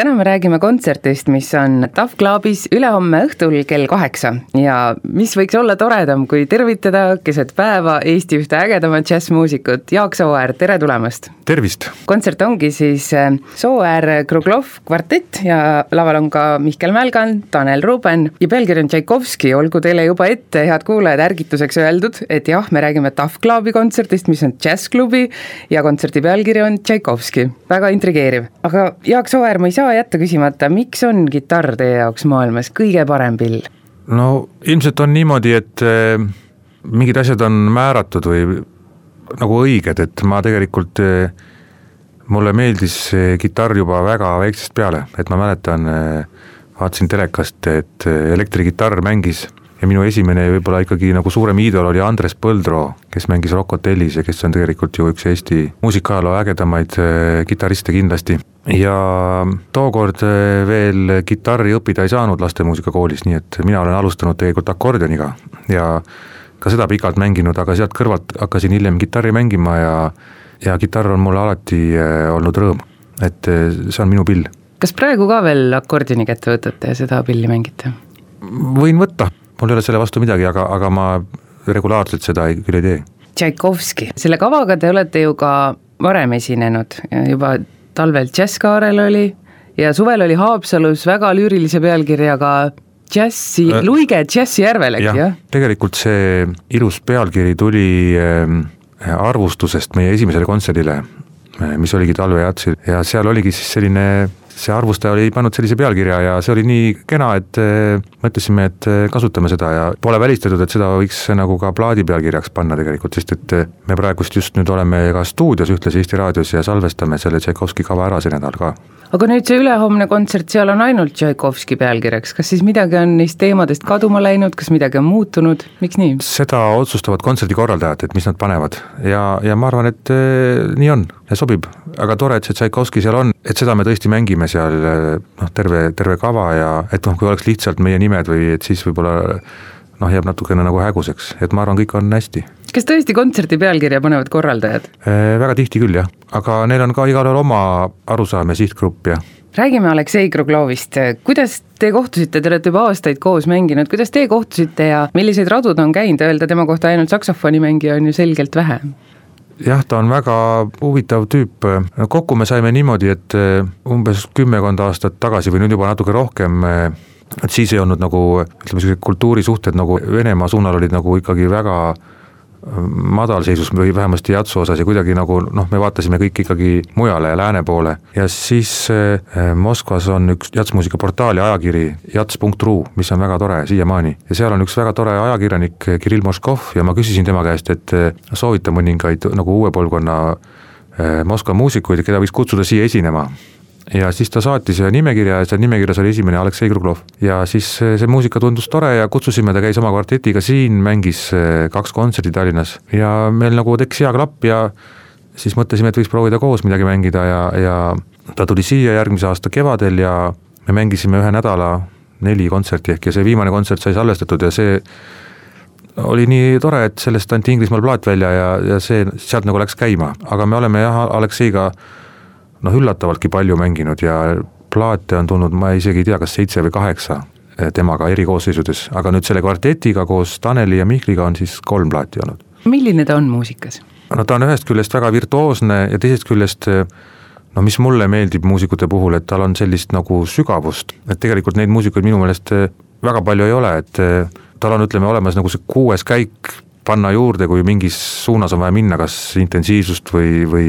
täna me räägime kontserdist, mis on Tough Clubis ülehomme õhtul kell kaheksa ja mis võiks olla toredam, kui tervitada keset päeva Eesti ühte ägedamat džässmuusikut, Jaak Sooäär, tere tulemast! tervist! kontsert ongi siis äh, Sooäär Kruglov kvartett ja laval on ka Mihkel Mälgan, Tanel Ruben ja pealkiri on Tšaikovski, olgu teile juba ette, head kuulajad, ärgituseks öeldud, et jah, me räägime Tough Clubi kontserdist, mis on džässklubi ja kontserdi pealkiri on Tšaikovski, väga intrigeeriv. aga Jaak Sooäär, ma ei saa saa jätta küsimata, miks on kitarr teie jaoks maailmas kõige parem pill? no ilmselt on niimoodi, et äh, mingid asjad on määratud või nagu õiged, et ma tegelikult äh, mulle meeldis kitarr juba väga väiksest peale, et ma mäletan äh,, vaatasin telekast, et elektrikitarr mängis ja minu esimene võib-olla ikkagi nagu suurem iidol oli Andres Põldro, kes mängis Rock Hotellis ja kes on tegelikult ju üks Eesti muusikaajaloo ägedamaid äh, kitarriste kindlasti. ja tookord äh, veel kitarri õppida ei saanud lastemuusikakoolis, nii et mina olen alustanud tegelikult akordioniga ja ka seda pikalt mänginud, aga sealt kõrvalt hakkasin hiljem kitarri mängima ja ja kitarr on mulle alati äh, olnud rõõm, et see on minu pill. kas praegu ka veel akordioni kätte võtate ja seda pilli mängite? võin võtta, mul ei ole selle vastu midagi, aga, aga ma regulaarselt seda ei, küll ei tee. Tšaikovski, selle kavaga te olete ju ka varem esinenud, juba talvel Džässkaarel oli ja suvel oli Haapsalus väga lüürilise pealkirjaga džässi äh,, luige Džässijärvel, äkki jah ja?? tegelikult see ilus pealkiri tuli äh, arvustusest meie esimesele kontserdile, äh, mis oligi talvejatsil ja seal oligi siis selline see arvustaja oli pannud sellise pealkirja ja see oli nii kena, et äh, mõtlesime, et äh, kasutame seda ja pole välistatud, et seda võiks nagu ka plaadi pealkirjaks panna tegelikult, sest et äh, me praegust just nüüd oleme ka stuudios ühtlasi Eesti Raadios ja salvestame selle Tšaikovski kava ära see nädal ka aga nüüd see ülehomne kontsert, seal on ainult Tšaikovski pealkirjaks, kas siis midagi on neist teemadest kaduma läinud, kas midagi on muutunud, miks nii? seda otsustavad kontserdikorraldajad, et mis nad panevad. Ja, ja ma arvan, et eh, nii on. Ja sobib, aga tore, et see Tšaikovski seal on, et seda me tõesti mängime seal noh, terve, terve kava ja et noh, kui oleks lihtsalt meie nimed või et siis võib-olla noh, jääb natukene nagu häguseks, et ma arvan, kõik on hästi. Kas tõesti kontserdi pealkirja panevad korraldajad? Äh, väga tihti küll jah, aga neil on ka igalühel oma arusaam ja sihtgrupp ja räägime Aleksei Kruglovist, kuidas te kohtusite, te olete juba aastaid koos mänginud, kuidas te kohtusite ja milliseid radu ta on käinud, öelda tema kohta ainult saksofonimängija on ju selgelt vähe. Jah, ta on väga huvitav tüüp, kokku me saime niimoodi, et umbes kümmekond aastat tagasi või nüüd juba natuke rohkem et siis ei olnud nagu ütleme, sellised kultuurisuhted nagu Venemaa suunal olid nagu ikkagi väga äh, madalseisus või vähemasti Jatsu osas ja kuidagi nagu noh, me vaatasime kõik ikkagi mujale ja lääne poole ja siis äh, Moskvas on üks jatsmuusika portaal ja ajakiri jats.ru, mis on väga tore siiamaani. ja seal on üks väga tore ajakirjanik Kirill Moškov ja ma küsisin tema käest, et äh, soovita mõningaid nagu uue põlvkonna Moskva muusikuid, keda võiks kutsuda siia esinema ja siis ta saatis nimekirja ja seal nimekirjas oli esimene Aleksei Kruglov. ja siis see muusika tundus tore ja kutsusime, ta käis oma kvartetiga siin, mängis eh, kaks kontserti Tallinnas ja meil nagu tekkis hea klapp ja siis mõtlesime, et võiks proovida koos midagi mängida ja, ja ta tuli siia järgmise aasta kevadel ja me mängisime ühe nädala neli kontserti ehk ja see viimane kontsert sai salvestatud ja see oli nii tore, et sellest anti Inglismaal plaat välja ja, ja see sealt nagu läks käima, aga me oleme jah, Alekseiga noh, üllatavaltki palju mänginud ja plaate on tulnud, ma isegi ei tea, kas seitse või kaheksa eh, temaga eri koosseisudes, aga nüüd selle kvartetiga koos Taneli ja Mihkliga on siis kolm plaati olnud. milline ta on muusikas? no ta on ühest küljest väga virtuoosne ja teisest küljest eh, no mis mulle meeldib muusikute puhul, et tal on sellist nagu sügavust, et tegelikult neid muusikuid minu meelest eh, väga palju ei ole, et tal on, ütleme, olemas nagu see kuues käik panna juurde, kui mingis suunas on vaja minna, kas intensiivsust või, või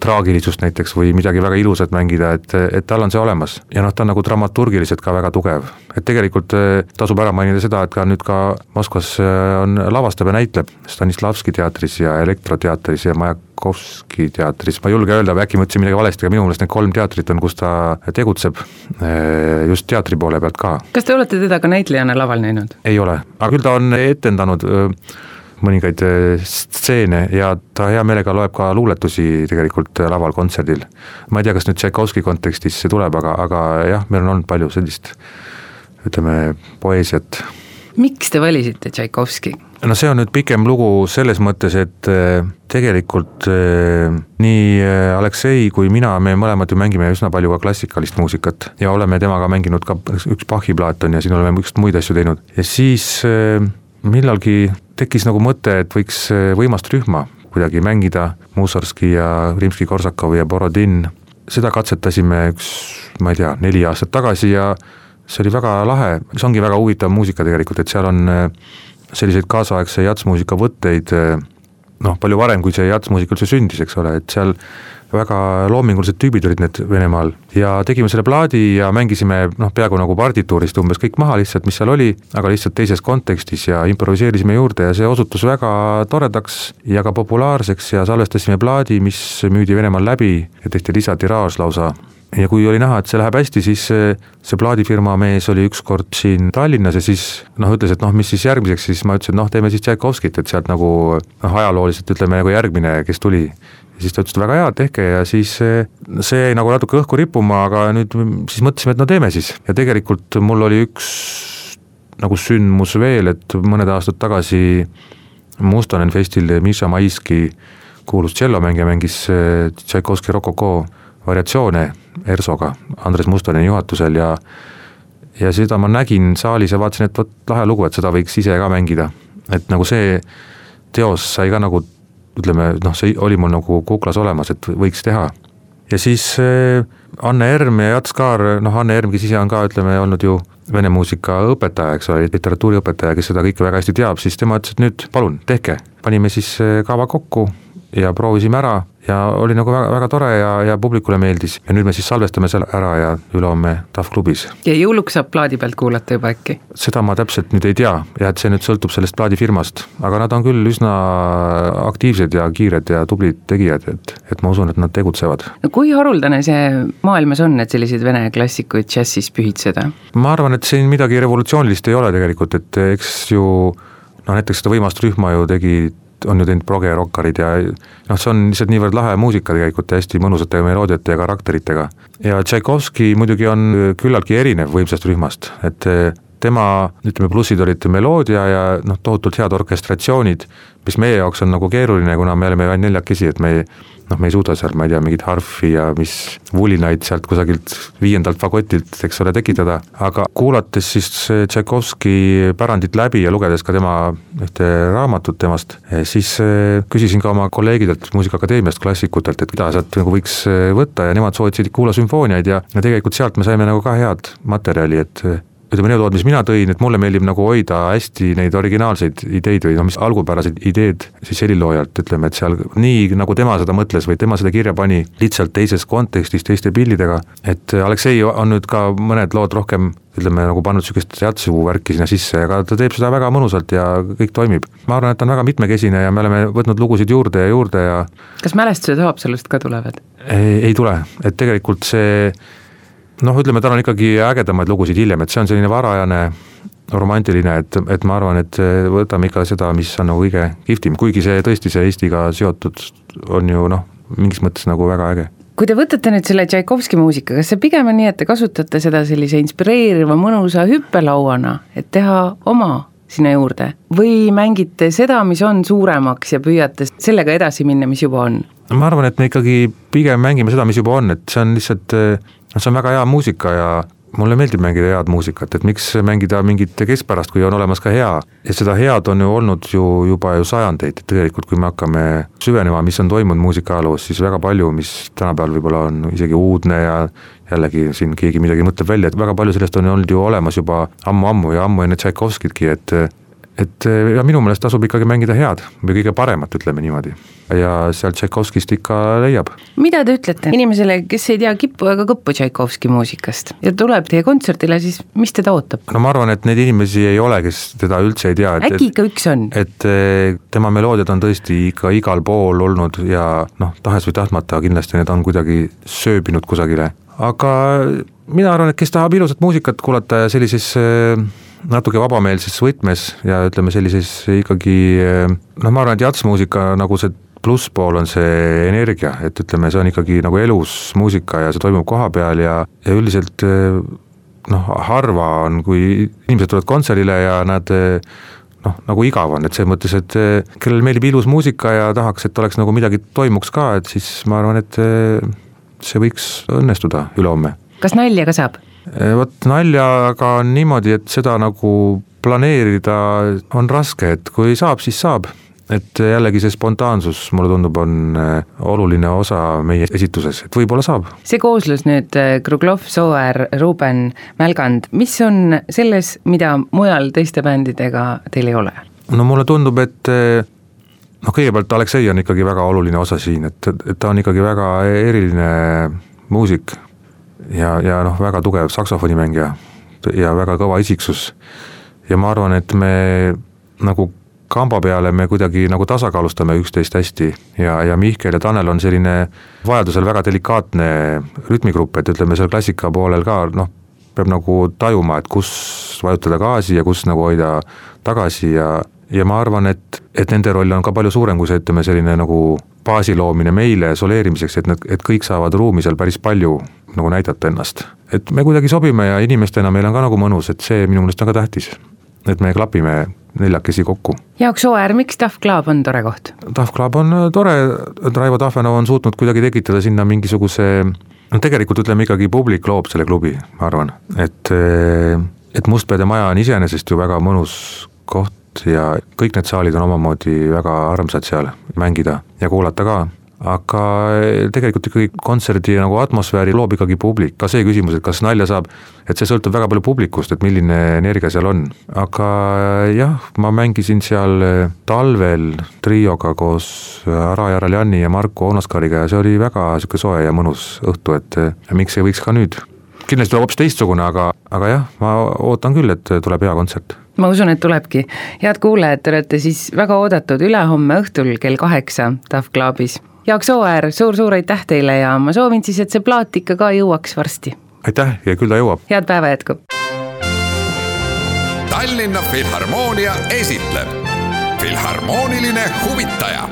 traagilisust näiteks või midagi väga ilusat mängida, et, et tal on see olemas. ja noh, ta on nagu dramaturgiliselt ka väga tugev. et tegelikult eh, tasub ära mainida seda, et ka nüüd ka Moskvas eh, on, lavastab ja näitleb Stanislavski teatris ja Elektroteatris ja Majakovski teatris, ma ei julge öelda, äkki ma ütlesin midagi valesti, aga minu meelest need kolm teatrit on, kus ta tegutseb, eh, just teatri poole pealt ka. kas te olete teda ka näitlejana laval näinud? ei ole, aga küll ta on etendanud mõningaid äh, stseene ja ta hea meelega loeb ka luuletusi tegelikult äh, laval kontserdil. ma ei tea, kas nüüd Tšaikovski kontekstis see tuleb, aga, aga jah, meil on olnud palju sellist ütleme, poeesiat. miks te valisite Tšaikovski? no see on nüüd pikem lugu selles mõttes, et äh, tegelikult nii Aleksei kui mina, me mõlemad ju mängime üsna palju ka klassikalist muusikat ja oleme temaga mänginud ka üks Bachi plaat on ja siin oleme üks muid asju teinud ja siis millalgi tekkis nagu mõte, et võiks eh, võimast rühma kuidagi mängida, Mussorgski ja Rimski-Korsakov ja Borodin, seda katsetasime üks, ma ei tea, neli aastat tagasi ja see oli väga lahe, see ongi väga huvitav muusika tegelikult, et seal on eh, selliseid kaasaegse jatsmuusika võtteid eh, noh, palju varem, kui see jatsmuusika üldse sündis, eks ole, et seal väga loomingulised tüübid olid need Venemaal. Ja tegime selle plaadi ja mängisime noh, peaaegu nagu partituurist umbes kõik maha lihtsalt, mis seal oli, aga lihtsalt teises kontekstis ja improviseerisime juurde ja see osutus väga toredaks ja ka populaarseks ja salvestasime plaadi, mis müüdi Venemaal läbi ja tehti lisatiraaž lausa. Ja kui oli näha, et see läheb hästi, siis see, plaadifirma mees oli ükskord siin Tallinnas ja siis noh, ütles, et noh, mis siis järgmiseks, siis ma ütlesin, et noh, teeme siis Tšaikovskit, et sealt nagu noh, ajalooliselt ütleme nagu järgmine, kes tuli ja siis ta ütles, et väga hea, tehke ja siis see jäi nagu natuke õhku rippuma, aga nüüd siis mõtlesime, et no teeme siis ja tegelikult mul oli üks nagu sündmus veel, et mõned aastad tagasi Mustonen festil Miša Maiski, kuulus tšellomängija, mängis Tšaikovski Rokoko variatsioone ERSO-ga Andres Mustoneni juhatusel ja ja seda ma nägin saalis ja vaatasin, et vot lahe lugu, et seda võiks ise ka mängida. et nagu see teos sai ka nagu ütleme noh, see oli mul nagu kuklas olemas, et võiks teha. ja siis äh, Anne Erm ja Jats Kaar, noh Anne Erm, kes ise on ka ütleme olnud ju vene muusika õpetaja, eks ole, literatuuriõpetaja, kes seda kõike väga hästi teab, siis tema ütles, et nüüd palun, tehke. panime siis äh, kava kokku ja proovisime ära ja oli nagu väga, väga tore ja, ja publikule meeldis ja nüüd me siis salvestame selle ära ja ülehomme TAF klubis. ja jõuluks saab plaadi pealt kuulata juba äkki? seda ma täpselt nüüd ei tea ja et see nüüd sõltub sellest plaadifirmast, aga nad on küll üsna aktiivsed ja kiired ja tublid tegijad, et, et ma usun, et nad tegutsevad. no kui haruldane see maailmas on, et selliseid vene klassikuid džässis pühitseda? ma arvan, et siin midagi revolutsioonilist ei ole tegelikult, et eks ju noh, näiteks seda võimast rühma ju tegid on ju teinud progerokkarid ja noh, see on lihtsalt niivõrd lahe muusika tegelikult ja hästi mõnusate meloodiate ja karakteritega. ja Tšaikovski muidugi on küllaltki erinev võimsast rühmast, et tema, ütleme, plussid olid meloodia ja noh, tohutult head orkestratsioonid, mis meie jaoks on nagu keeruline, kuna me oleme ainult neljakesi, et me ei noh, me ei suuda seal, ma ei tea, mingit harfi ja mis vulinaid sealt kusagilt viiendalt fagotilt, eks ole, tekitada, aga kuulates siis Tšaikovski pärandit läbi ja lugedes ka tema ühte raamatut temast, eh, siis eh, küsisin ka oma kolleegidelt Muusikaakadeemiast, klassikutelt, et mida sealt nagu võiks eh, võtta ja nemad soovitasid kuula sümfooniaid ja, ja tegelikult sealt me saime nagu ka head materjali, et ütleme, need lood, mis mina tõin, et mulle meeldib nagu hoida hästi neid originaalseid ideid või noh, mis algupärased ideed siis heliloojalt, ütleme, et seal nii, nagu tema seda mõtles või tema seda kirja pani, lihtsalt teises kontekstis, teiste pildidega, et Aleksei on nüüd ka mõned lood rohkem ütleme nagu pannud niisugust jatsu värki sinna sisse, aga ta teeb seda väga mõnusalt ja kõik toimib. ma arvan, et ta on väga mitmekesine ja me oleme võtnud lugusid juurde ja juurde ja kas mälestused Haapsalust ka tulevad? ei tule, et tegelikult see noh, ütleme, tal on ikkagi ägedamaid lugusid hiljem, et see on selline varajane romantiline, et, et ma arvan, et võtame ikka seda, mis on nagu kõige kihvtim, kuigi see tõesti, see Eestiga seotud on ju noh, mingis mõttes nagu väga äge kui te võtate nüüd selle Tšaikovski muusika, kas see pigem on nii, et te kasutate seda sellise inspireeriva mõnusa hüppelauana, et teha oma sinna juurde või mängite seda, mis on suuremaks ja püüate sellega edasi minna, mis juba on? ma arvan, et me ikkagi pigem mängime seda, mis juba on, et see on lihtsalt noh, see on väga hea muusika ja mulle meeldib mängida head muusikat, et miks mängida mingit keskpärast, kui on olemas ka hea. ja seda head on ju olnud ju juba ju sajandeid, et tegelikult kui me hakkame süvenema, mis on toimunud muusikaajaloos, siis väga palju, mis tänapäeval võib-olla on isegi uudne ja jällegi siin keegi midagi mõtleb välja, et väga palju sellest on olnud ju olemas juba ammu-ammu ja ammu enne Tšaikovskitki, et et ja minu meelest tasub ikkagi mängida head või kõige paremat, ütleme niimoodi. ja sealt Tšaikovskist ikka leiab. mida te ütlete inimesele, kes ei tea kippu ega kõppu Tšaikovski muusikast ja tuleb teie kontserdile, siis mis teda ootab? no ma arvan, et neid inimesi ei ole, kes teda üldse ei tea. äkki ikka üks on? et tema meloodiad on tõesti ikka igal pool olnud ja noh, tahes või tahtmata kindlasti need on kuidagi sööbinud kusagile, aga mina arvan, et kes tahab ilusat muusikat kuulata ja sellises natuke vabameelses võtmes ja ütleme sellises ikkagi noh, ma arvan, et jatsmuusika nagu see plusspool on see energia, et ütleme, see on ikkagi nagu elus muusika ja see toimub koha peal ja, ja üldiselt noh, harva on, kui inimesed tulevad kontserdile ja nad noh, nagu igav on, et selles mõttes, et kellel meeldib ilus muusika ja tahaks, et oleks nagu midagi toimuks ka, et siis ma arvan, et see võiks õnnestuda ülehomme. kas nalja ka saab? Eh, vot naljaga on niimoodi, et seda nagu planeerida on raske, et kui saab, siis saab. et jällegi see spontaansus, mulle tundub, on eh, oluline osa meie esituses, et võib-olla saab. see kooslus nüüd, eh, Kruglov, Sooäär, Ruben, Mälgand, mis on selles, mida mujal teiste bändidega teil ei ole? no mulle tundub, et noh, kõigepealt Aleksei on ikkagi väga oluline osa siin, et, et ta on ikkagi väga eriline muusik ja, ja noh, väga tugev saksofonimängija ja väga kõva isiksus. ja ma arvan, et me nagu kamba peale me kuidagi nagu tasakaalustame üksteist hästi ja, ja Mihkel ja Tanel on selline vajadusel väga delikaatne rütmigrupp, et ütleme seal klassika poolel ka noh, peab nagu tajuma, et kus vajutada gaasi ja kus nagu hoida tagasi ja, ja ma arvan, et, et nende roll on ka palju suurem kui see, ütleme selline nagu baasi loomine meile soleerimiseks, et nad, et kõik saavad ruumi seal päris palju nagu näidata ennast. et me kuidagi sobime ja inimestena meil on ka nagu mõnus, et see minu meelest on ka tähtis. et me klapime neljakesi kokku. Jaak Sooäär, miks Tough Club on tore koht? Tough Club on äh, tore, Raivo Tahvenov on suutnud kuidagi tekitada sinna mingisuguse no tegelikult ütleme ikkagi publik loob selle klubi, ma arvan, et äh, et Mustpeade maja on iseenesest ju väga mõnus koht ja kõik need saalid on omamoodi väga armsad seal mängida ja kuulata ka. Aga tegelikult ikkagi kontserdi nagu atmosfääri loob ikkagi publik, ka see küsimus, et kas nalja saab, et see sõltub väga palju publikust, et milline energia seal on, aga jah, ma mängisin seal talvel trioga koos Ara Jaraljani ja Marko Onoskariga ja see oli väga niisugune soe ja mõnus õhtu, et miks ei võiks ka nüüd. Kindlasti tuleb hoopis teistsugune, aga, aga jah, ma ootan küll, et tuleb hea kontsert ma usun, et tulebki. head kuulajad, te olete siis väga oodatud ülehomme õhtul kell kaheksa Tough Clubis. Jaak Sooäär suur,, suur-suur aitäh teile ja ma soovin siis, et see plaat ikka ka jõuaks varsti. aitäh ja küll ta jõuab. head päeva jätku. Tallinna Filharmoonia esitleb Filharmooniline huvitaja